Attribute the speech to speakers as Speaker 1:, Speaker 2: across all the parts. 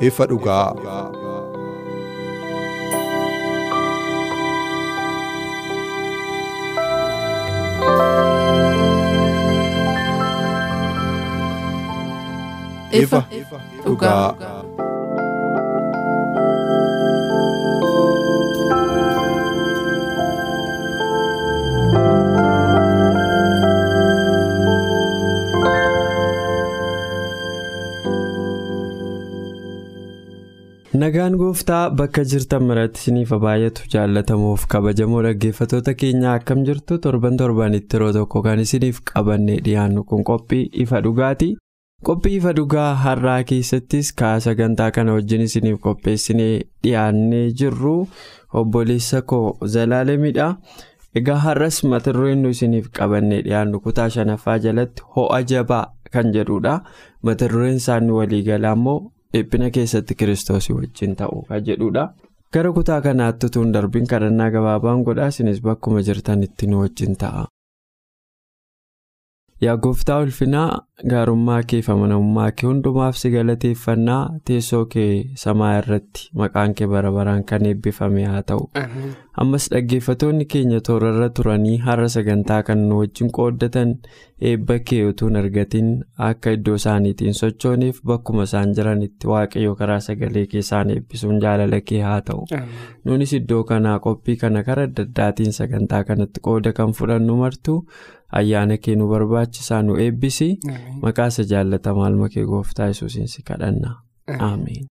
Speaker 1: Ifa dhugaa.
Speaker 2: Ifa dhugaa.
Speaker 3: Nagaan gooftaa bakka jirtan maratti isiniif baay'atu jaallatamuuf kabajamoo dhaggeeffattoota keenyaa akkam jirtu torban torbanitti yeroo tokko kan isiniif qabannee dhiyaannu kun qophii ifa dhugaati. Qophii ifa dhugaa har'aa keessattis ka'a sagantaa kana wajjin isiniif qopheessinee dhiyaannee jirru obboleessa koo Zalaalemidha. Egaa har'as mata dureen nu isiniif qabannee dhiyaannu kutaa shanaffaa jalatti ho'a jabaa kan jedhudha. Mata dureen isaanii waliigalaa immoo. Dhiphina keessatti kiristoosii wajjin ta'u kan jedhudha gara kutaa kanaatti utuu hin darbiin kadhannaa gabaabaan godhaa isinis bakkuma jirtanitti nu wajjin ta'a. Yaa gooftaa ulfinaa gaarummaa kee fi amanamummaa kee hundumaaf si galateeffannaa teessoo kee samaa irratti maqaan kee bara baraan kan eebbifame haa ta'u. Ammas dhaggeeffatoonni keenya toorarra turanii har'a sagantaa kan nu wajjin qooddatan eebba kee utuu hin argatin akka iddoo isaaniitiin sochooniif bakkuma isaan jiranitti waaqayyo karaa sagalee kee isaan eebbisuun jaalala kee haa ta'u. Nunis iddoo kanaa qophii kana karaa adda addaatiin sagantaa kanatti qooda kan fudhannu martu. Ayyaana kee nu barbaachisaa nu eebbisi maqaa isa jaallatamaa ilma kee gooftaa yesuusiin si kadhanna ameen.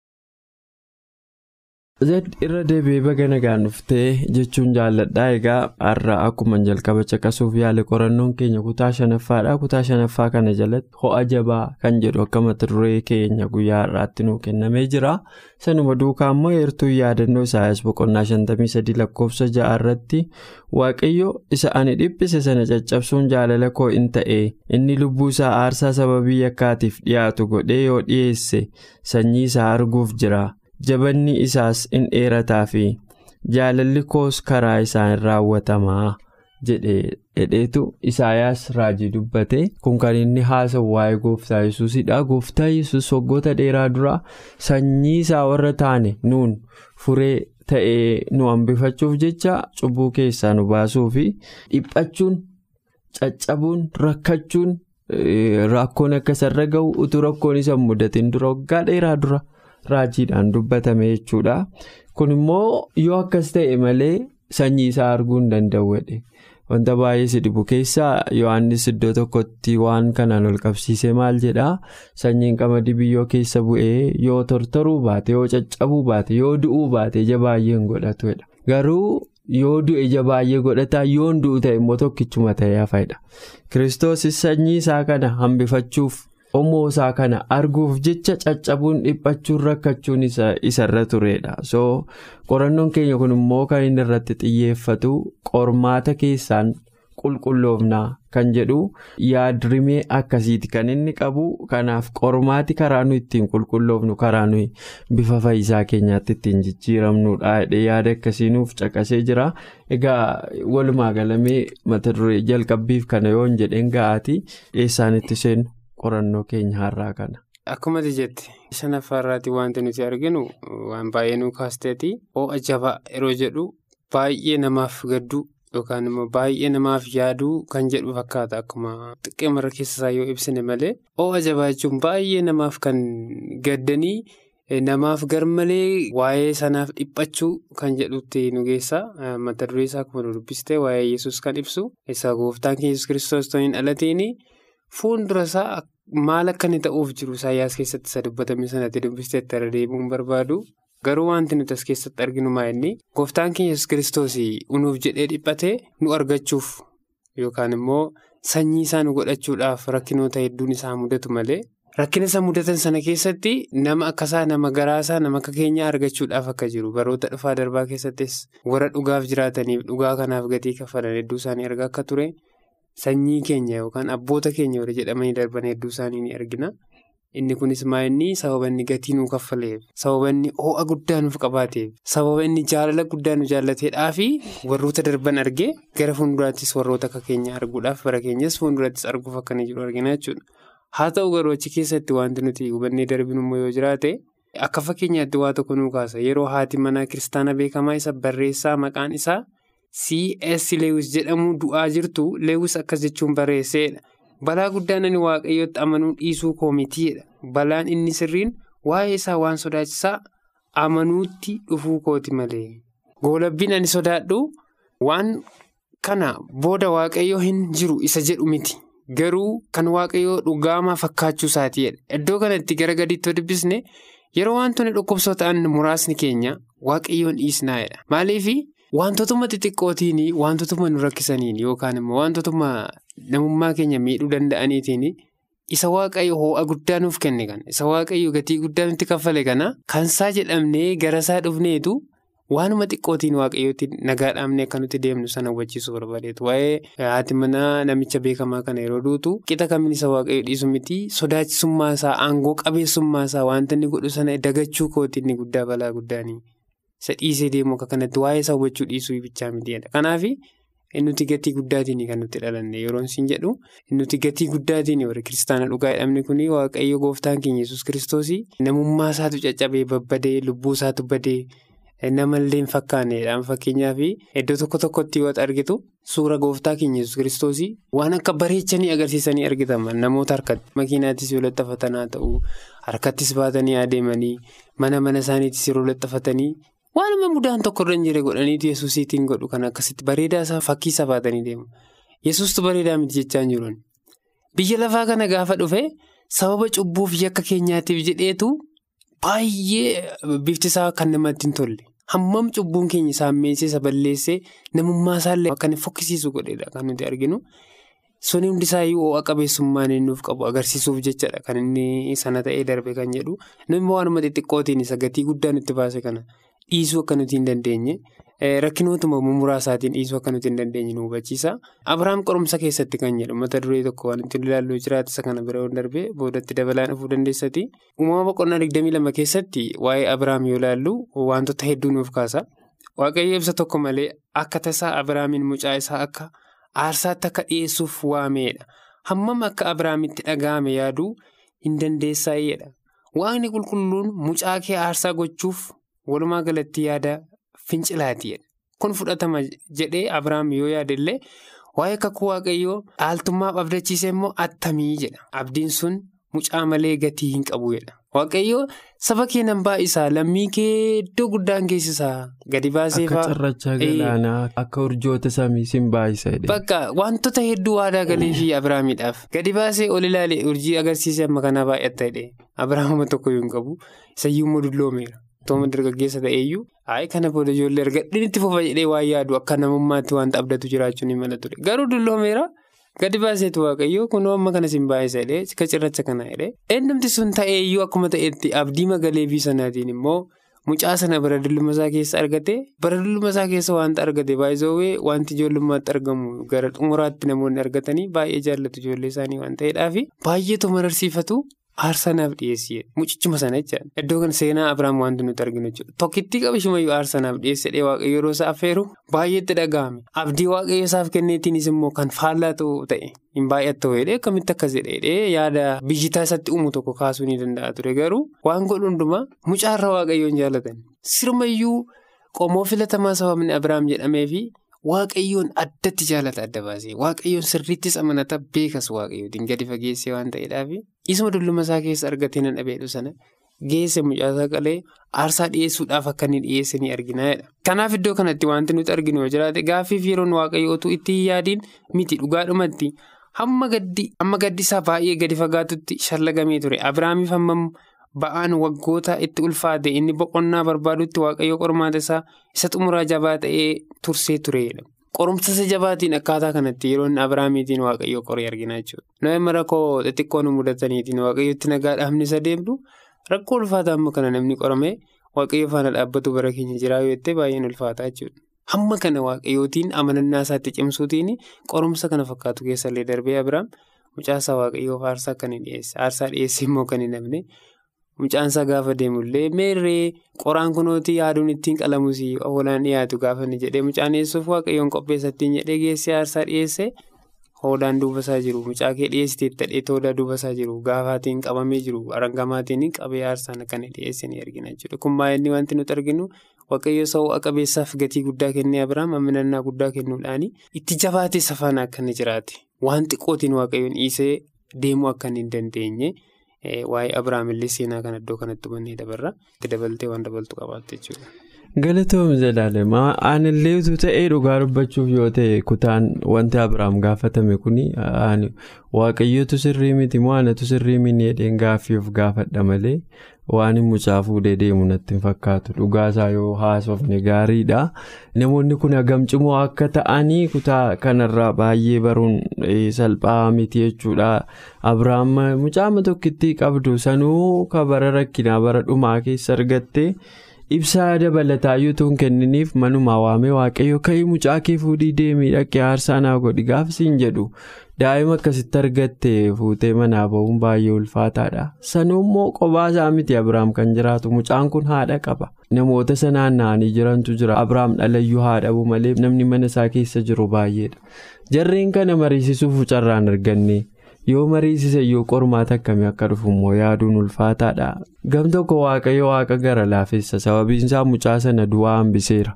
Speaker 3: Irra deebi'ee baga nagaan dhuftee jechuun jaalladhaa egaa har'a akkuma jalqaba caqasuuf yaale qorannoon keenya kutaa shanaffaadha kutaa shanaffaa kana jalatti ho'a jabaa kan jedhu akka mata duree keenya guyyaa har'aatti nuu kennamee jira. Sanuma duukaa immoo heertuu yaadannoo isaayas boqonnaa 53 lakkoofsa ja'a irratti waaqayyo isa ani dhiphise sana caccabsuun jaalala koo in ta'e. Inni lubbuu isaa aarsaa sababii yakkaatiif dhiyaatu godhee yoo dhiyeesse sanyii isaa arguuf jira. Jabanni isaas in dheerataa fi jaalalli koos karaa isaan raawwatamaa jedheetu isaayaas raajii dubbate kun kan inni haasa'u waa'ee gooftaa yesuusidha gooftaa yesus waggoota dheeraa dura sanyii isaa warra taane nuun furee ta'ee nu hambifachuuf jecha cubbuu keessaa nu baasuu fi dhiphachuun caccabuun rakkachuun rakkoon akka isarra ga'u utuu rakkoon isa mudatiin dura waggaa dheeraa dura. Raajiidhaan dubbatame jechuudha. Kun immoo yoo akkas ta'e malee sanyii isaa arguu hin danda'uudha wanta baay'ee si dhibu keessaa yohannis iddoo tokkotti waan kanaan ol qabsiisee maal jedhaa sanyiin qamadii biyyoo keessa bu'ee yoo tortoruu baate yoo caccabuu baate yoo du'uu baate ija baay'ee hin godhatudha garuu yoo du'e ija baay'ee godhataa yoo du'u ta'e immoo tokkichuma ta'ee hafedha kiristoosis sanyii isaa kana hambifachuuf. Omoo isaa kana arguuf jecha caccabuun dhiphachuun rakkachuun isarra turedha. So qorannoon keenya kun immoo kan inni irratti xiyyeeffatu qormaata keessaan qulqulloofnaa kan jedhu yaadrimee akkasiiti kan inni qabu. Kanaaf qormaati karaa nu ittiin qulqulloofnu karaa nuyi bifa fayyisaa keenyaatti ittiin jijjiiramnudha. Yaada akkasii nuuf caqasee jira. Egaa walumaa galamee mata duree jalqabbiif kana yoo hin jedheen ga'aati eessaan itti seennu. Qorannoo keenya har'aa kana.
Speaker 4: Akkuma jette shanaffaa irraatti wanti nuti arginu waan baay'ee nu kaasteeti ho'a jabaa yeroo jedhu baay'ee namaaf gadduu yookaan immoo baay'ee namaaf yaaduu kan jedhu fakkaata akkuma xiqqee mara keessasaa yoo ibsine malee ho'a jabaa jechuun baay'ee namaaf kan gaddanii namaaf garmalee waa'ee sanaaf dhiphachuu kan jedhutti nu geessa mata duree isaa akkuma dubbiste waa'ee yesus kan ibsu isa gooftaan yesus kiristoos ta'uu hin dhalatiin. Fuuldura isaa maal akka inni ta'uuf jiru Isaayyaas keessatti isa dubbatame sanatti dubbistee irra deemuun barbaadu. Garuu wanti nuti as keessatti arginu maa inni? Gooftaan keenya yesus kiristoos unuuf jedhee dhiphatee nu argachuuf yookaan immoo sanyii isaa nu godhachuudhaaf rakkinoota hedduun isaa mudatu malee rakkina isa mudatan sana keessatti nama akkasaa nama garaasaa nama akka keenyaa argachuudhaaf akka jiru baroota dhufaa darbaa keessattis warra dhugaaf jiraataniif dhugaa kanaaf gatii kaffalan hedduu isaanii argaa akka ture sanyii keenya yookaan abboota keenya warra jedhamanii darban hedduu isaanii ni argina. Inni kunis maa inni sababa inni gatii nuu kaffaleef sababa inni ho'a guddaa nuuf qabaateef sababa inni jaalala guddaa nu jaallateedhaa fi warroota darban argee gara fuulduraattis warroota akka keenya arguudhaaf bara keenyas fuuldurattis arguuf akka jiru argina jechuudha. Haa ta'u garuu achi keessatti wanti nuti hubannee darbinu immoo yoo jiraate akka fakkeenyaatti waa tokko nuu kaasa yeroo haati manaa kiristaana beekamaa isa barreessaa maqaan isaa C.S. Lewis jedhamu du'aa jirtu Lewis akkas jechuun barreesseedha. Balaa guddaan ani waaqayyootti amanuu dhiisuu koomitiidha. Balaan inni sirriin waa'ee isaa waan sodaachisaa amanuutti dhufuu kooti malee. Goolabbiin ani sodaadhu waan kana booda waaqayyoo hin jiru isa jedhu miti. Garuu kan waaqayyoo dhugaamaa fakkaachuu isaatiidha. Iddoo kanatti gara gadiitti dubbisne yeroo wantoonni dhukkubsoo ta'an muraasni keenya waaqayyoon dhiisnaa'edha. Maaliif wantootuma xixiqqootiin wantootuma nu rakkisaniin yookaan immoo wantootuma namummaa keenya miidhuu danda'aniitiin isa waaqayyo ho'a guddaa nuuf kenne kana isa waaqayyo gatii guddaa nutti kaffale kana kansaa jedhamnee garasaa dhufneetu waanuma xiqqootiin waaqayyootti nagaa dhaabnee akka nuti deemnu sana hubachiisuu barbaadeetu waa'ee haati manaa namicha beekamaa kana yeroo duutu qixa kamiin isa waaqayyo dhiisu miti? Sodaachisummaa isaa aangoo qabeessummaa isaa wanta inni godhu sana dagachuu kooti inni guddaa balaa guddaanii isa dhiisee deemu akka kanatti waa'ee isaa hubachuu dhiisuu bichaa mitiidha kanaaf. Innuti gatii guddaatiin kan nuti dhalanne yeroo isin jedhu innuti gatii guddaatiin warri kiristaana dhugaa jedhamne kun waaqayyo gooftaan keenya yesus kiristoos namummaa isaatu caccabee babbadee lubbuu isaatu badee namallee hin fakkaanneedhaan fakkeenyaaf iddoo tokko tokkotti yoo argitu suura gooftaa keenya yesus kiristoos waan akka bareechanii agarsiisanii argitaman namoota harkatti makiinaattis yoo laxxafatan haa ta'u harkattis baatanii adeemanii mana mana isaaniittis yeroo laxxafatanii. Waanuma mudaan tokko irra hin jirre godhaniitu yesuusiitiin godhu kan akkasitti bareedaa isaa fakkii isaa baatanii deemu. Yesuustu bareedaa miti jechaa hin jiru. Biyya lafaa kana gaafa dhufe sababa cubbuuf yakka keenyaatiif jedheetu baay'ee bifti isaa kan namatti hin tolle. Hammam cubbuun keenya saammeessee isa balleessee namummaa isaallee akka inni fokkisiisu godheedha kan nuti arginu. Suni hundisaayyuu ho'a qabeessummaan inni nuuf qabu agarsiisuuf jechadha kan inni sana ta'ee darbe kan jedhu. Namni waanuma xixiqqootiin isa gatii guddaa nutti baase kana. Dhiisuu akka nuti hin dandeenye rakkinootuma muraasaatiin dhiisuu akka nuti hin dandeenye nu hubachiisa. Abiraam qorumsa keessatti kan jedhu mata duree tokko waan ittiin ilaallu jiraate isa kana bira darbee boodatti dabalaan dhufuu dandeessati. Uumama boqonnaa 22 keessatti waa'ee Abiraam yoo ilaallu wantoota hedduu nuuf kaasa. Waaqayyo ibsa tokko malee akka tasaa Abiraamiin mucaa isaa akka aarsaatti akka dhiyeessuuf waameedha. Hammam akka Abiraamitti dhaga'ame yaaduu hin dandeessaayedha. Waaqni qulqulluun mucaa kee aarsaa gochuuf. Walumaa galatti yaada fincilaatiidha. Kun fudhatama jedhee Abiraam yoo yaadallee waa'ee kakuu waaqayyoo dhaaltummaaf abdachiise immoo attamii jedha. Abdiin sun mucaa malee gatii hin qabudha. Waaqayyoo saba kee nan baay'isaa lammii kee iddoo guddaan geessisaa gadi baasee
Speaker 3: Akka cirrachaa galaanaa akka urjoota samii sin baay'isa.
Speaker 4: Bakka wantoota hedduu waadaa galee fi Abiraamiidhaaf gadi baasee ol ilaalee urjii agarsiisee amma kanaa baay'ata jedhee Abiraamuma tokko yoo hin qabu isayyuu immoo dulloomeera. Tooma dargaggeessa ta'eeyyuu hayi kana booda ijoollee argadhiin itti fufa jedhee waan yaadu akka namummaatti wanta abdatu jiraachuun hin mala ture. Garuu dulloomeera gadi baaseetu waaqayyoo kunoo amma kana sin baay'isa jedhee cirracha kana jedhee eenyumti sun ta'eeyyuu akkuma ta'etti abdii magaleebii sanaatiin immoo mucaa sana bara dulluma isaa keessa argate. Bara dulluma isaa keessa wanta argate baay'isawwee wanti ijoollummaatti argamu gara xumuraatti namoonni argatanii baay'ee jaallatu ijoollee isaanii waan ta'eedhaafi baay'eetu mararsiifatu. Aarsanaaf dhiyeessee mucichuma sana jecha iddoo kan seenaa Abiraam wanti nuti arginu jechuudha. Tokkittii qabashumayyuu aarsanaaf dhiyeessedhee waaqayyo yeroo isaa affeeru baay'eetti dhaga'ame. Abdii waaqayyo isaaf kenneetiinis immoo kan faallaa ta'e hin baay'attu jedhee akkamitti akkas jedhee yaada biyyitaa isatti uumu tokko kaasuu ni danda'a ture garuu waan godhu hundumaa mucaarra waaqayyoon jaallatan. Sirmayyuu qomoo filatamaa sababni Abiraam jedhameefi. Waaqayyoon addatti jaalata adda baasee waaqayyoon sirriittis amanata beekas waaqayyootiin gadi fageessee waan ta'eedhaaf isuma dulluma isaa keessa argatee nan dhabeedhu sana geesse mucaasaa qalee aarsaa dhiyeessuudhaaf akka inni dhiyeesse ni arginaadha. Kanaaf iddoo kanatti wanti nuti arginu yoo jiraate gaaffiif yeroon waaqayyootu itti yaadiin miti dhugaadhumatti hamma gaddi isaa baay'ee gadi fagaatutti shallagamee ture Abiraamiif hammam ba'aan waggoota itti ulfaate inni boqonnaa barbaadutti waaqayyo qormaata isaa isa xumuraa jabaa ta'ee tursee tureedha. Qorumsa isa jabaatiin akkaataa kanatti yeroo inni Abiraamiitiin waaqayyo qoree argina jechuudha. Nama rakkoo xixiqqoo nu mudataniitiin waaqayyotti nagaa dhaabni isa deemtu rakkoo ulfaataa amma kana namni qorame waaqayyo faana dhaabbatu bara keenya jiraa yoo jettee baay'een ulfaataa jechuudha. Hamma kana waaqayyootiin amanannaa isaatti cimsuutiin qorumsa kana fakkaatu keessallee darbee Abiraam mucaasaa waaqayyoof aarsaa kan hin dhiyeesse. Aarsaa dhiyeesse immoo kan hin mucaansaa gaafa deemullee meerree qoraan kunooti yaaduun ittiin qalamus hoolaan dhiyaatu gaafa inni jedhee mucaan dhiyeessuuf waaqayyoon qopheessattiin jedhee geessee aarsaa dhiyeesse hoolaan duubasaa jiru mucaa kee dhiyeessitee tadheetti hoodaa duubasaa jiru gaafaatiin qabamee jiru arangamaatiin qabee aarsaan kan dhiyeesse ni argina jechuudha. Kun baay'inni wanti nuti arginu waaqayyo sa'oo qabeessaaf gatii guddaa kennee Abiraam amanannaa guddaa kennuudhaan itti jabaatee safaana akka inni jiraate waan xiqqootiin waaqayyoon dhiisee deemuu akka hin dandeenye. Waa'ee Abiraam illee seenaa kana iddoo kanatti hubannee dabarra itti dabaltee waan dabaltu qabaatte jechuudha.
Speaker 3: Galatoom jedhama aanillee utuu ta'ee dhugaa dubbachuuf yoo ta'e kutaan wanti Abiraam gaafatame kuni waaqayyootu sirrii miti moo aanatu sirrii mini jedheen gaaffii of gaafadha malee waan mucaa fuudhee deemu natti hin fakkaatu dhugaasaa yoo haasofne gaariidha namoonni kun hagam cimoo akka ta'anii kutaa kanarraa baay'ee baruun salphaa miti jechuudha Abiraam mucaa tokkittii qabdu sanuu ka bara rakkinaa bara dhumaa keessa argatte. Ibsaa dabalataa yuutuun kenniniif manuma waamee waaqayyo ka'ii mucaa kee fuudhii deemii dhaqee aarsaa naa godhi gaafsiin jedhu. Daa'ima akkasitti argatte fuutee manaa ba'uun baay'ee ulfaataadha. Sanuu immoo qobaasaa miti abiraam kan jiraatu mucaan kun haadha qaba. Namoota sanaan naannii jirantu jira. Abiraam dhalayyuu haadhabu malee namni mana isaa keessa jiru baay'eedha. Jarreen kana mariisisuuf carraan arganne. Yoo mariisise yoo qormaata akkamii akka dhufu immoo yaaduun ulfaataadha? Gam tokko waaqayyo waaqa gara laafessa sababiin isaa mucaa sana du'aa hambiseera.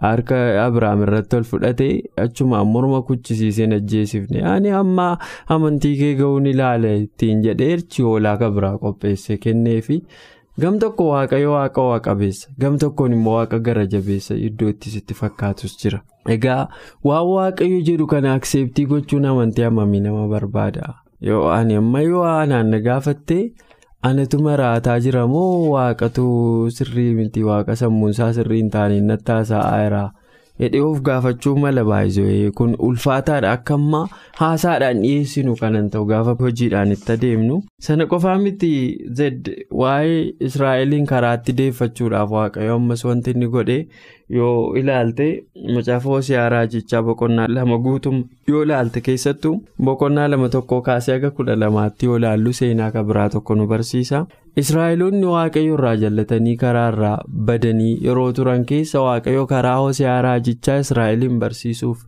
Speaker 3: Harka abiraam irratti ol fudhatee achumaan morma kuchisiiseen ajjeesifne ani amma amantii kee ga'uun ilaala ittiin jedheerchi hoolaa ka biraa qopheesse kenneefi gam tokko waaqayyo waaqa waaqabeessa gam tokkoon immoo waaqa gara jabeessa iddoo itti sitti fakkaatus jira. egaa waan waaqayyo jedhu kana akseeptii gochuun amantii hammamii nama barbaada yoo ani amma yoo aanaan na gaafatte anatu maraataa jira moo waaqatu sirrii miti waaqa sammuunsaa sirrii hin taane natti haasa'aa jedhee of gaafachuu mala baay'isee kun ulfaataadha akka ammaa haasaadhaan dhiyeessinu kanan ta'u gaafa hojiidhaan itti adeemnu. Sana qofaa miti zed waa'ee israa'eliin karaatti deeffachuudhaaf waaqayyo ammas wanti inni godhe yoo ilaalte macaafa hosea raajichaa boqonnaa lama guutum yoo ilaalte keessattuu boqonnaa lama tokko kaasee aga kudha lamaatti yoo ilaallu seenaa kan biraa tokko nu barsiisa. israa'eloonni waaqayyo irraa jallatanii karaa irraa badanii yeroo turan keessa waaqayyo karaa hosea raajichaa israa'eliin barsiisuuf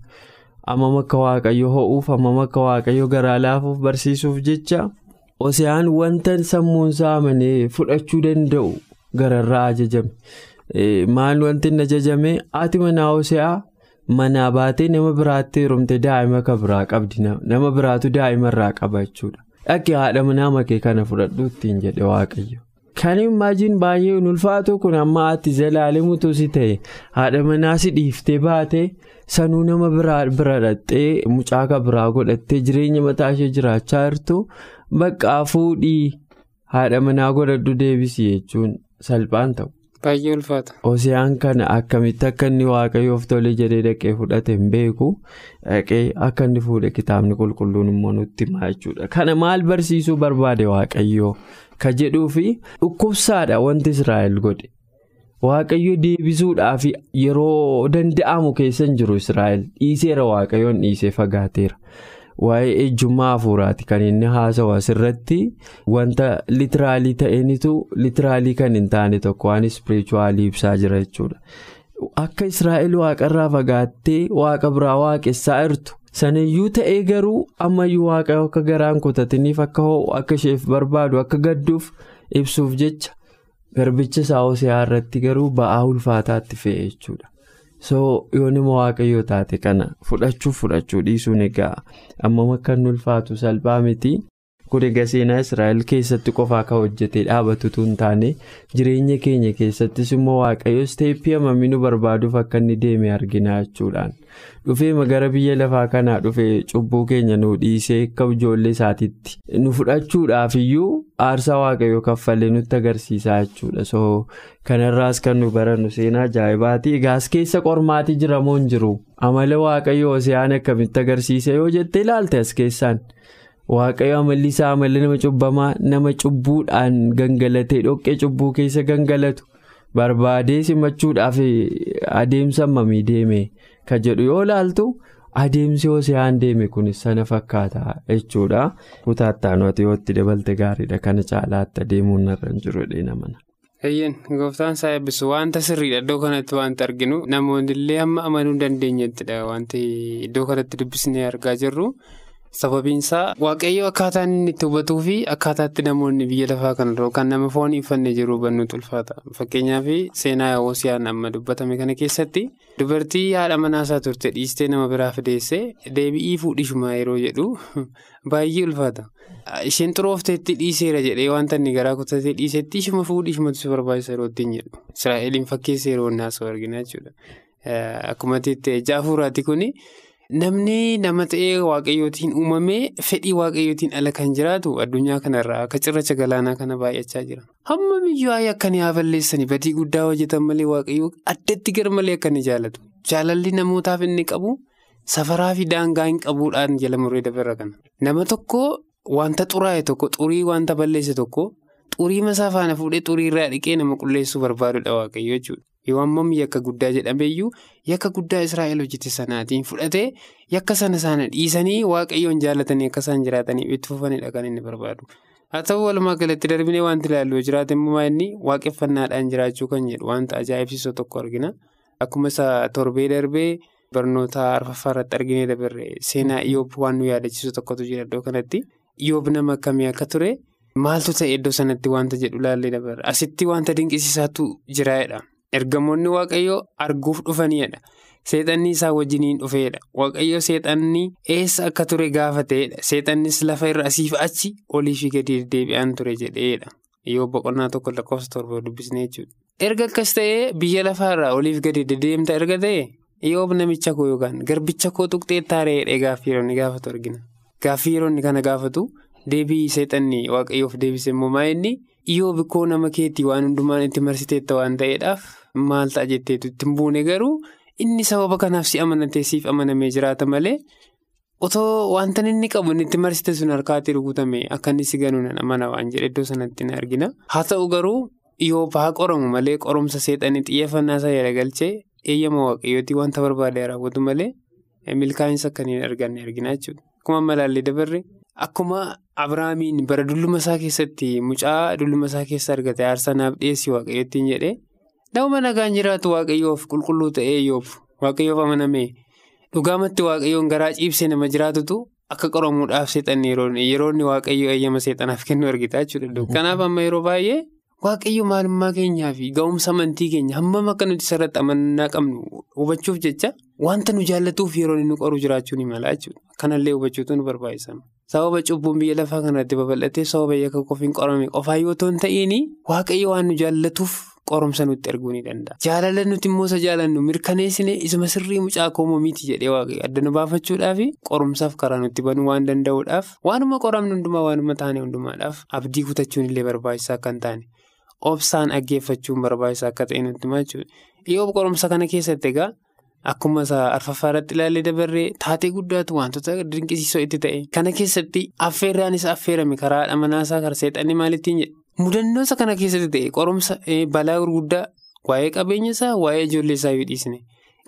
Speaker 3: ammam akka waaqayyo ho'uuf ammam akka waaqayyo garaa laafuuf barsiisuuf jecha hoseaan wanta sammuunsaa amanee fudhachuu danda'u gararraa ajajame. Maal wanti inni ajajame haati manaa hoseaa manaa baatee nama biraatti heerumte daa'ima kan biraa qabdi nama biraatu daa'ima irraa qaba jechuudha dhaqee haadha manaa makee kana fudhadhu ittiin jedhe waaqayyo. kan imaajiin baay'ee ulfaatu kun amma ati zalaalemutu si ta'e haadha manaa si dhiiftee baate sanuu nama bira dhattee mucaa biraa godhattee jireenya mataa ishee jiraachaa jirtu baqqaa fuudhii haadha manaa godhadhu deebisii jechuun salphaan ta'u.
Speaker 4: Baay'ee ulfaata.
Speaker 3: Hoseyaan kana akkamitti akka inni waaqayyoof tole jedhee dhaqee fudhate hin beeku dhaqee akka inni fuudhe kitaabni qulqulluun immoo nutti himaa. Kana maal barsiisuu barbaade waaqayyoo ka jedhuu fi dhukkubsaadha wanti Israa'el godhe. Waaqayyo deebisuudhaaf yeroo danda'amu keessa hin jiru Israa'el dhiiseera waaqayyoon dhiisee fagaateera. Waa'ee ejjummaa hafuuraati kan inni haasawu asirratti wanta litiraalii ta'enitu litiraalii kan hin taane tokko waan ispirichuwaalii ibsaa jira jechuudha. Akka Israa'el waaqarraa fagaattee waaqa biraa waaqessaa jirtu sanayyuu ta'ee garuu ammayyuu waaqayyo akka garaan kutataniif akka ho'u akka isheef barbaadu akka gadduuf ibsuuf jecha garbicha isaa hoseaa irratti garuu ba'aa ulfaataatti fe'e jechuudha. So yoo nama waaqayyoo taate kana fudhachuuf fudhachuu dhiisuun egaa ammam akka inni ulfaatu salphaa miti kun egaa seenaa israa'el keessatti qofaa kan hojjetee dhaabatutu hin taane jireenya keenya keessattis immoo waaqayyo isteeppii hammamii nu barbaaduuf akka inni deeme argina jechuudhaan. Dhufeema gara biyya lafaa kanaa dhufee cubbuu keenya nu dhiisee akka ijoollee isaatiitti nu fudhachuudhaaf iyyuu aarsaa waaqayyo kaffalee nutti agarsiisaa jechuudha. So kanarraas kan nu barannu seenaa ajaa'ibaati egaas keessa qormaatii jiramoo hin jiru? Amala waaqayyo hoseyaan akkamitti agarsiisa yoo jettee ilaalte as keessaan. Waaqayyo amalli isaa amalli nama cubbamaa nama cubbuudhaan gangalatee dhoqqee cubbuu keessa gangalatu barbaadee simachuudhaaf adeemsa hammamii deeme kan jedhu yoo ilaaltu adeemsi hoseyaan deeme kunis sana fakkaata jechuudha kutaattaan ati yoo itti dabalte gaariidha kana caalaatti adeemuun narra hin jiru namana.
Speaker 4: Eeyyeen gooftaan isaa eebbisu wanta sirriidha iddoo kanatti wanti arginu namoonni illee hamma amanuu hin dandeenyettidha wanti iddoo kanatti dubbisnee argaa jirru. Sababiin isaa waaqayyo akkaataa inni itti hubatuu fi akkaataatti namoonni biyya lafaa kanarra kan nama foon ifannee jiru hubannuutu ulfaata. Fakkeenyaaf seenaa Hoseyaan amma dubbatame kana keessatti dubartii haadha manaasaa turte dhiistee nama biraa fideessee deebi'ii fuudhishuma yeroo jedhu baay'ee ulfaata. Isheen xuroofteetti dhiiseera jedhee wanta inni garaa kutatee dhiisetti ishuma fuudhishumatu si barbaachisa yeroo ittiin jedhu. Israa'eliin fakkeessa yeroo naasoo argina jechuudha. Akkuma. Namni nama ta'ee waaqayyootiin uumamee fedhii waaqayyootiin ala kan jiraatu addunyaa kanarraa akka cirracha galaanaa kana baay'achaa jira. Hamma miyyuu ayyaa akkanii haa balleessanii badii guddaa hojjetan malee waaqayyoo addatti gar malee akka inni jaalatu. Jaalalli namootaaf inni qabu safaraa fi daangaa hin qabuudhaan jala muree dabarra kana. Nama tokko wanta xuraa'e tokko xurii wanta balleesse tokko xurii masaa faana fuudhee xurii irraa dhiqee nama qulleessuu barbaadudha waaqayyo jechuudha. Ammam yakka guddaa jedhameyyuu yakka guddaa Israa'el hojjete sanaatiin fudhatee yakka sana sana dhiisanii waaqayyoon jaallatanii akka isaan jiraataniif itti fufanidha kan inni barbaadu. Haa ta'u walumaa galatti darbinee wanti ilaallu jiraate immoo inni waaqeffannaadhaan jiraachuu kan jedhu wanta ajaa'ibsiisoo tokko argina. Akkuma isa torbee darbee barnoota arfaffaa irratti arginee dabarre seenaa Iyoob waan nu yaadachiisu tokkotu jira iddoo kanatti. Iyoob nama akkamii akka ture maaltu ta'e iddoo sanatti wanta jedhu ilaallee dabarre asitti wanta dinqisiisaatu jiraadha. Ergamoonni waaqayyoo arguuf dhufanidha. Seexanni isaa wajjiniin dhufeedha. Waaqayyo seexanni eessa akka ture gaafateedha. Seexannis lafa irra asiif achi olii fi gadi deebi'aan ture jedheedha. Yoo boqonnaa tokko lakkoofsa torba dubbisnee jechuudha. Erga akkas ta'ee biyya lafaarraa oliif gadi deddeemta erga ta'e Iyoob namicha koo yookaan garbicha koo tuqxee taaree gaaffii yeroo inni gaafatu argina. Gaaffii yeroo inni kana gaafatu deebii seexanni waaqayyoof deebise immoo maa inni Iyoob koo nama keetii waan hundumaan itti marsiteetta waan ta'eedhaaf maal ta'a jetteetu ittiin buune garuu inni sababa kanaaf si amanatee siif amanamee jiraata malee otoo wanta inni qabu inni itti marsite sun harkaatti rukutame akka inni si ganuu mana waan jedhe iddoo sanatti ni argina. Haa ta'u garuu Iyoob haa qoramu malee qorumsa seexanii xiyyeeffannaa isaa jala galchee eeyyama waaqayyootii wanta barbaade raawwatu malee milkaa'insa akka hin arganne argina jechuudha. Akkuma malaallee dabarre. Akkuma Abiraamiin bara dulluma isaa keessatti mucaa dulluma isaa keessa argate aarsaa naaf dhiyeessii waaqayyootiin jedhee nama nagaan jiraatu waaqayyoof qulqulluu ta'ee Iyoob waaqayyoof amanamee dhugaamatti waaqayyoon garaa ciibsee nama jiraatutu akka qoramuudhaaf seexanni yeroo inni waaqayyoo eeyyama seexanaaf kennu argita jechuudha. Kanaaf amma yeroo baay'ee waaqayyo maalummaa keenyaa fi ga'umsa amantii keenya hammam akka nuti sarratti amannaa qabnu hubachuuf jecha wanta nu jaallatuuf yeroo inni qoru jiraachuu ni mala jechuudha. Kanallee hubachuutu nu barbaachisa. Sababa cubbuun biyya lafaa kanatti babal'atee sababa yakka qofiin qorame qofaa yoo ta'u ta'in waaqayyo waan nu jaallatuuf qorumsa nutti arguu ni danda'a. Jaalala nuti immoo isa jaalannu mirkaneessine isuma sirrii mucaa koomoo miti jedhee waaqayyo adda nu baafachuudhaaf qorumsaaf karaa nutti banuu waan danda'uudhaaf waanuma qoramnu hundumaa waanuma taane hundumaadhaaf abdii kutachuun illee barbaachisaa hin taane obsaan dhaggeeffachuun barbaachisaa akka ta'e nutti himaa jechuudha. Iyoob qorumsa kana keessatti egaa. Akkuma arfaffaa irratti ilaallee dabarree taatee guddaatu wantoota dinqisiisoo itti ta'e. Kana keessatti affeerraanis affeerame karaa haadha manaasaa karaa seexanni maalittiin jedhe. Mudannoosa kana keessatti ta'e qorumsa balaa gurguddaa waa'ee qabeenya isaa waa'ee ijoollee isaa yoo dhiisne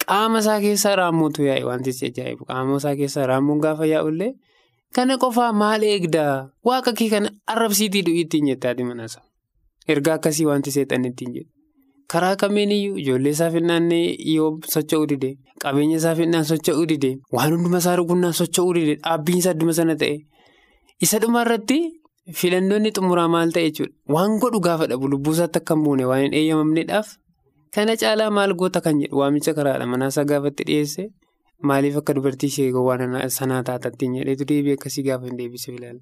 Speaker 4: qaama isaa keessaa raammotu yaa'e wantichi ajaa'ibu qaama isaa keessaa raammoon gaafa yaa'ullee kana qofaa maal eegdaa waaqa kee kana arrabsiitii du'ii ittiin jettaati manaasaa. Ergaa akkasii wanti seexanni ittiin jedhu. Karaa kamiiniyyuu ijoollee isaa finnaannee yoo socho'uu dide qabeenya isaa finnaan socho'uu dide waan hunduma isaa rukunnaan socho'uu dide dhaabbiinsa adduma sana ta'e. Isa dhumarratti filannoonni xumuraa maal ta'e jechuudha? Waan godhu gaafa dhabu lubbuusaatti akka hin buune waan hin eeyyamamneedhaaf kana caalaa maal goota kan jedhu? Waamicha karaadha. Manaasaa gaafatti dhiyeesse maaliif akka dubartii ishee waan sanaa taatattiin jedheetu deebii akkasii gaafa hin deebisee ilaalla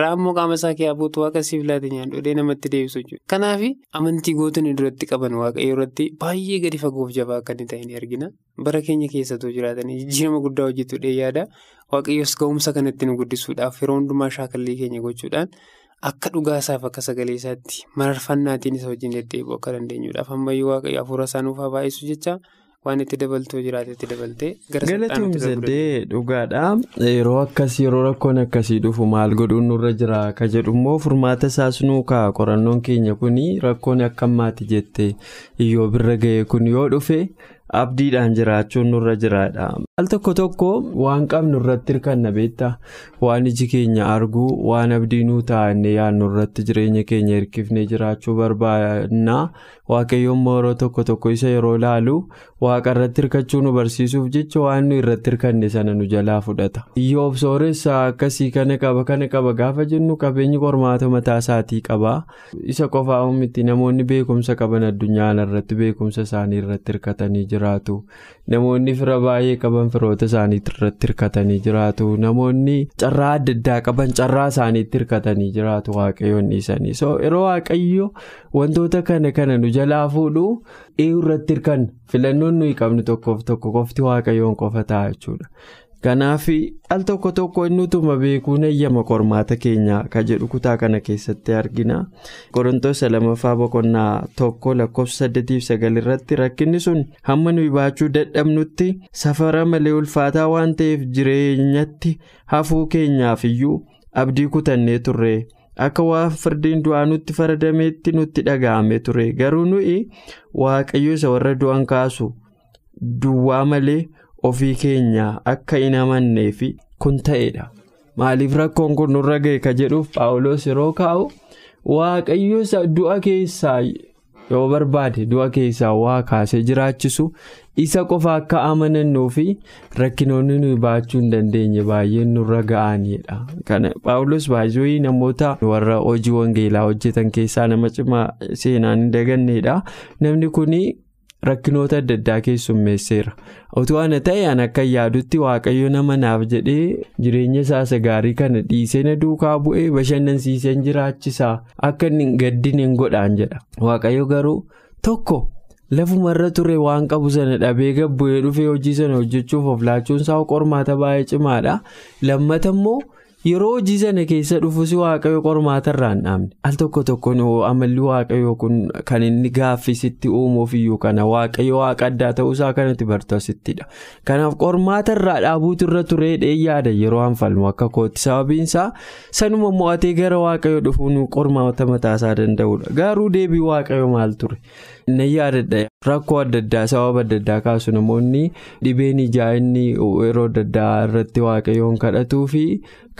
Speaker 4: raammoo qaama isaa kee abbootu waaqa siif laate nyaadhodhee namatti deebisu jechuudha. Kanaaf amantii gootonni duratti qaban waaqayyo irratti baay'ee gadi fagoof jabaa akka inni ta'e ni argina. Bara keenya keessattuu jiraatanii jijjiirama guddaa hojjetuudhee yaada waaqayyoos ga'umsa kanatti nu guddisuudhaaf yeroo hundumaa shaakallii keenya gochuudhaan akka dhugaasaaf akka sagalee isaatti mararfannaatiin isa wajjin deddeebi'uu akka dandeenyuudhaaf ammayyuu waaqayyo hafuura isaa nuuf haa baay'isu jecha. Waan itti dabaltoo jiraate itti dabaltee gara
Speaker 3: Galatoomsadee dhugaadha. Yeroo akkasii yeroo rakkoon akkasii dhufu maal godhuun nurra jira ka jedhu immoo furmaata isaas nuukaa qorannoon keenya kuni rakkoon akka ammaati jettee iyyoo birra ga'e kun yoo dhufe abdiidhaan jiraachuun nurra jiraadha. Al tokko tokko waan qabnu irratti hirkanna beektaa waan iji keenya arguu waan abdii nuu taa'annee yaadnu irratti jireenya keenya hirkifnee jiraachuu barbaadna. Waaqayyoon yeroo tokko tokko isa yeroo ilaalu waaqa irratti hirkachuu nu barsiisuuf jecha waan nu irratti hirkanne sana nu jalaa fudhata. Iyyoob sooressaa akkasii kana qaba kana qaba gaafa jennu qabeenyi qormaata mataa isaatii qaba. Isa qofaa miti namoonni beekumsa qaban addunyaa irratti beekumsa isaanii irratti hirkatanii jiraatu. Namoonni fira baay'ee qaban firoota isaaniitti irratti hirkatanii jiraatu. Namoonni carraa adda addaa qaban carraa isaaniitti hirkatanii jiraatu waaqayyoon dhiisanii. Yeroo waaqayyo wantoota kana kana nu jalaa fuudhu eenyu irratti hirkanna filannoon nuyi qabnu tokkoof tokko qofti waaqayyoon qofa ta'a jechuudha. Kanaaf al tokko tokko inni utuma beekuun eeyyama qormaata keenyaa ka jedhu kutaa kana keessatti argina. Qorontoota lamaffaa boqonnaa tokko lakkoofsa saddeetiif sagal irratti rakkinni sun hamma nuyi baachuu dadhabnutti safara malee ulfaataa waan ta'eef jireenyatti hafuu keenyaaf iyyuu abdii kutannee turre. Akka waan firdiin du'aa nutti faradameetti nutti dhaga'ame ture garuu nuyi waaqayyo isa warra du'an kaasu duwwaa malee ofii keenyaa akka hin amannee kun ta'edha. Maaliif rakkoon kun nurra ga'e ka jedhuuf paawuloos yeroo kaa'u waaqayyo isa du'a keessaa yoo barbaade du'a keessaa waa kaasee jiraachisu isa qofa akka amanannuu fi rakkinoonni nuyi baachuu hin dandeenye baay'een nurra ga'anidha. Kana paawulos baay'ee namoota warra hojii wangeelaa hojjetan keessaa nama cimaa seenaan hin dagannedha. Namni kun rakkinoota adda addaa keessummeesseera. Otoo ana ta'e an akka yaadutti waaqayyo nama naaf jedhee jireenya isaa gaarii kana dhiisee na duukaa bu'ee bashannansiiseen jiraachisaa akka inni gaddin hin godhaan jedha. Waaqayyo garuu tokko. lafumarra ture waan qabu sana dhabee gabbu'ee dhufee hojii sana hojjechuuf of laachuun isaa qormaata baay'ee cimaadha lammata immoo yeroo hojii sana keessa dhufus waaqayyo qormaata irraa hin dhaabne al tokko tokkoon amalli waaqayyo kun kan inni gaaffisitti uumuuf iyyuu kana waaqayyo waaqa addaa ta'uusaa kanatti bartu asittidha kanaaf qormaata irraa dhaabuutu irra turee yaada yeroo hanfalmu akka kootti sababiinsaa sanuma mo'atee gara waaqayyo dhufuun qormaata mataasaa danda'udha garuu deebii waaqayyo maal ture. Na yaadadha rakkoo adda addaa sababa adda addaa kaasu namoonni dhibeen ijaa inni yeroo adda addaa irratti waaqayyoon kadhatuu fi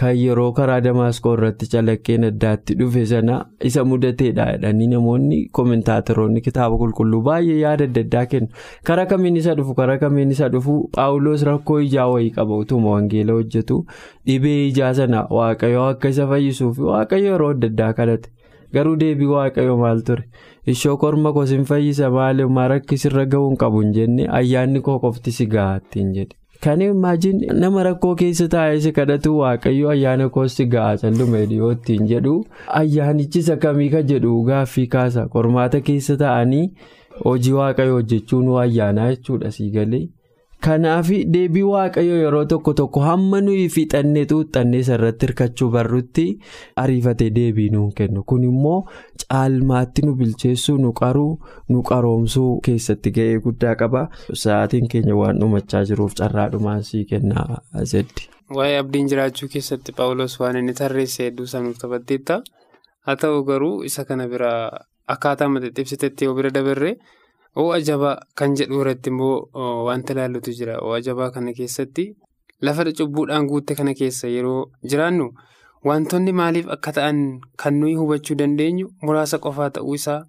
Speaker 3: kan yeroo karaa damaasqoo irratti calaqqeen addaatti dhufe sana isa mudateedha jedhanii namoonni koomentaataroonni kitaaba qulqulluu baay'ee yaada adda addaa kennu karaa kamiin isa dhufu karaa kamiin isa dhufu paawuloos rakkoo ijaa wayii qaba utuma wangeela hojjetu dhibee ijaa sana waaqayyoo akka isa fayyisuuf waaqayyo yeroo adda addaa kadhate. garuu deebii waaqayyo maal ture ishoo korma koo sin fayyisa maali? Rakkisirra ga'uu hin qabu hin jenne? Ayyaanni koo qofti si ga'a ittiin jedhe. Kan imaajin nama rakkoo keessa taa'ee si kadhatu waaqayyo ayyaana koos si ga'a calluma dhiyoo ittiin jedhu. Ayyaanichisa kamii ka jedhu? Gaaffii kaasa. Qormaata keessa taa'anii hojii waaqayyo hojjechuun ayyaanaa jechuudha sii galee. Kanaaf deebii waaqayyo yeroo tokko tokko hamma nuyi fixannee xuuxannee irratti hirkachuu barrutti ariifatee deebii nuun kennu kun immoo caalmaatti nu bilcheessuu nu qaruu nu qaroomsuu keessatti ga'ee guddaa qaba sa'aatiin keenya waan dhumachaa jiruuf carraadhumaan sii kennaa zeddi.
Speaker 4: Waa'ee abdiin jiraachuu keessatti paawulos waan inni tarreesse hedduu sanuuf taphatteetta haa ta'u garuu isa kana biraa akkaataa maxxansiisetti yoo bira dabarre. Ho'a jabaa kan jedhu irratti immoo wanta ilaallutu jira. Ho'a jabaa kana keessatti lafa cubbuudhaan guutte kana keessa yeroo jiraannu wantoonni maaliif akka ta'an kan nuyi hubachuu dandeenyu muraasa qofaa ta'uu isaa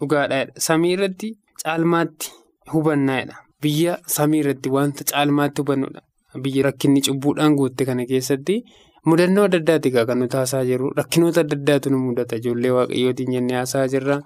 Speaker 4: dhugaadhaadha. Samii irratti caalmaatti hubannaadha. Biyya samii irratti wanta caalmaatti hubannudha. Biyya rakkinni cubbuudhaan guutte kana keessatti mudannoo adda addaati kan nuti haasaa jirru. Rakkinoota adda addaatu nu mudata. Ijoollee waaqayyootiin jennee haasaa jirra.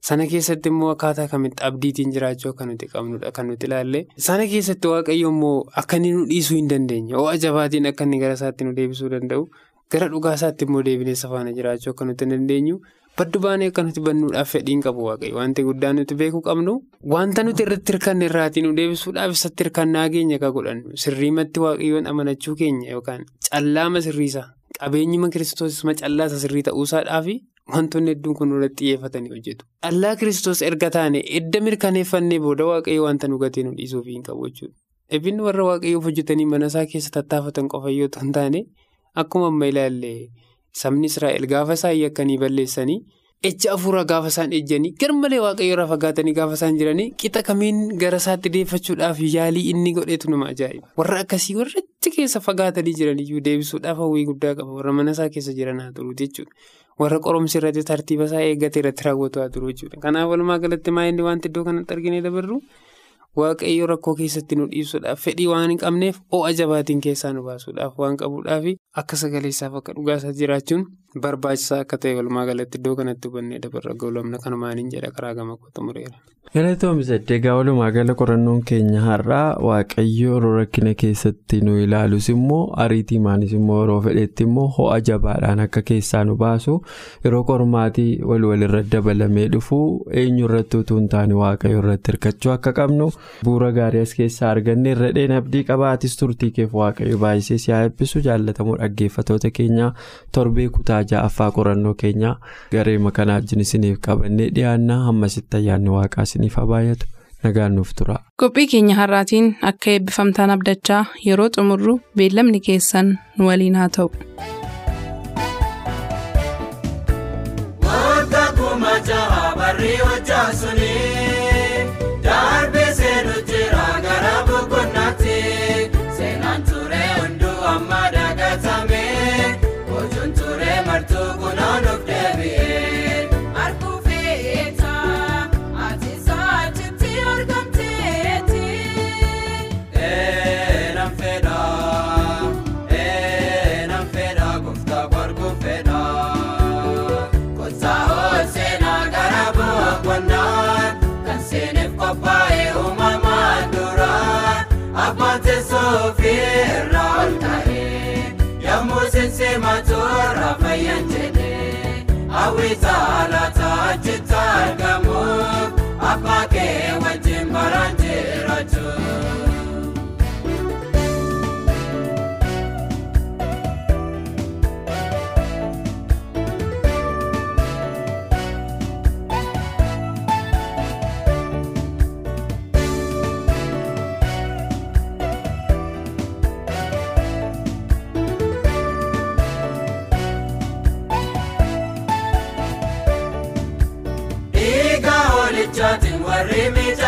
Speaker 4: Sana keessatti immoo akkaataa kamitti abdiitiin jiraachuu akka nuti qabnudha kan nuti ilaalle. Sana keessatti waaqayyo immoo akka inni nu dhiisuu hin dandeenye ho'a jabaatiin akka inni gara isaatti nu deebisuu danda'u gara dhugaasaatti immoo deebinee safaana jiraachuu akka nuti dandeenyu baddu baanee akka nuti bannuudhaaf fedhiin qabu waaqayyo. Wanti guddaan nuti beekuu qabnu wanta nuti irratti hirkanne irraatii nu deebisuudhaaf isatti hirkannaa keenya kan godhannu. Sirriimatti waaqayyoon amanachuu keenya yookaan callaama sirriisa qabeenyuma kiristoosisma callaasa sirrii ta'uusaadhaafi wantoonni hedduun kun irratti xiyyeeffatanii hojjetu. Dhallaa kiristoos erga taane edda mirkaneeffannee booda waaqayyo wanta nu gatee nu dhiisuuf hin qabu jechuudha. Eebbiin warra waaqayyoof hojjetanii mana isaa keessa tattaafatan qofa yoo hin taane akkuma amma ilaalle sabni Israa'el gaafa isaan yakkanii balleessanii ejja afuuraa gaafa isaan ejjanii garmalee waaqayyo irraa fagaatanii gaafa isaan jiranii qixa kamiin gara isaatti deeffachuudhaaf yaalii inni godheetu nama ajaa'iba. Warra akkasii warra keessa fagaatanii jiraniyyuu deebisuudhaaf hawwii guddaa qaba warra mana isaa keessa jiran haa. Warra qoromsi irratti tartiiba isaa eeggate irratti raawwatu haa turu jechuudha. Kanaaf walumaa galatti maayilli wanti iddoo kanatti arginee dabarru. Waaqayyo rakkoo keessatti nu dhiibsuudhaaf fedhii waan hin qabneef ho'a jabaatiin keessaa nu baasuudhaaf waan qabuudhaaf akka sagaleessaaf akka dhugaasaa jiraachuun barbaachisaa akka ta'e walumaa galatti iddoo kanatti hubannee dabarra goolabna kanumaaniin jedha karaa gama kootu mureera.
Speaker 3: Galatoomsadde egaa walumaa gala qorannoon keenya har'aa waaqayyo yeroo rakkina keessatti nu ilaalus immoo ariitii maanis immoo yeroo fedhetti immoo ho'a jabaadhaan akka keessaa nu baasu yeroo qormaatii wal walirra dabalamee dhufu eenyu irratti utuu hin taane waaqayyo irratti hirkachuu akka qabnu bu'uura gaarii as keessaa arganne irra dheen abdii qabaatis turtii keef waaqayyo baay'isee si haa eebbisu jaallatamoo dhaggeeffatoota keenya torbee kutaa ja'affaa qorannoo keenya garee makanaa wajjin isiniif qabannee dhiyaannaa hammasitti ayyaanni waaqaa isiniif haa baay'atu nagaan nuuf tura.
Speaker 2: Qophii keenya har'aatiin akka eebbifamtaan abdachaa yeroo xumurru beellamni keessan nu waliin haa ta'u.
Speaker 1: Wanta kuma jaha barri hojjaa hawwisaa laata achitti argamuuf abbaa kee wajjin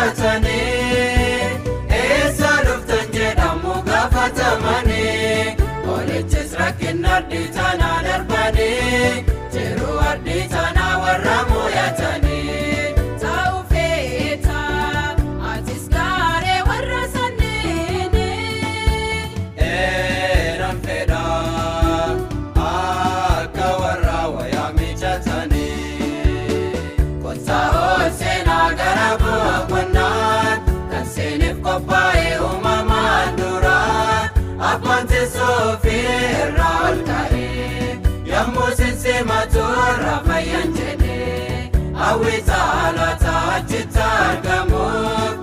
Speaker 1: miidhagsanii eessa dhuftan jedhamu gaafatamanii olichis rakkina ardii tanaa darbanii jiruu ardii tanaa warra mo'atanii. Irraa fayyan jedhee hawwisaa laata achitti argamuuf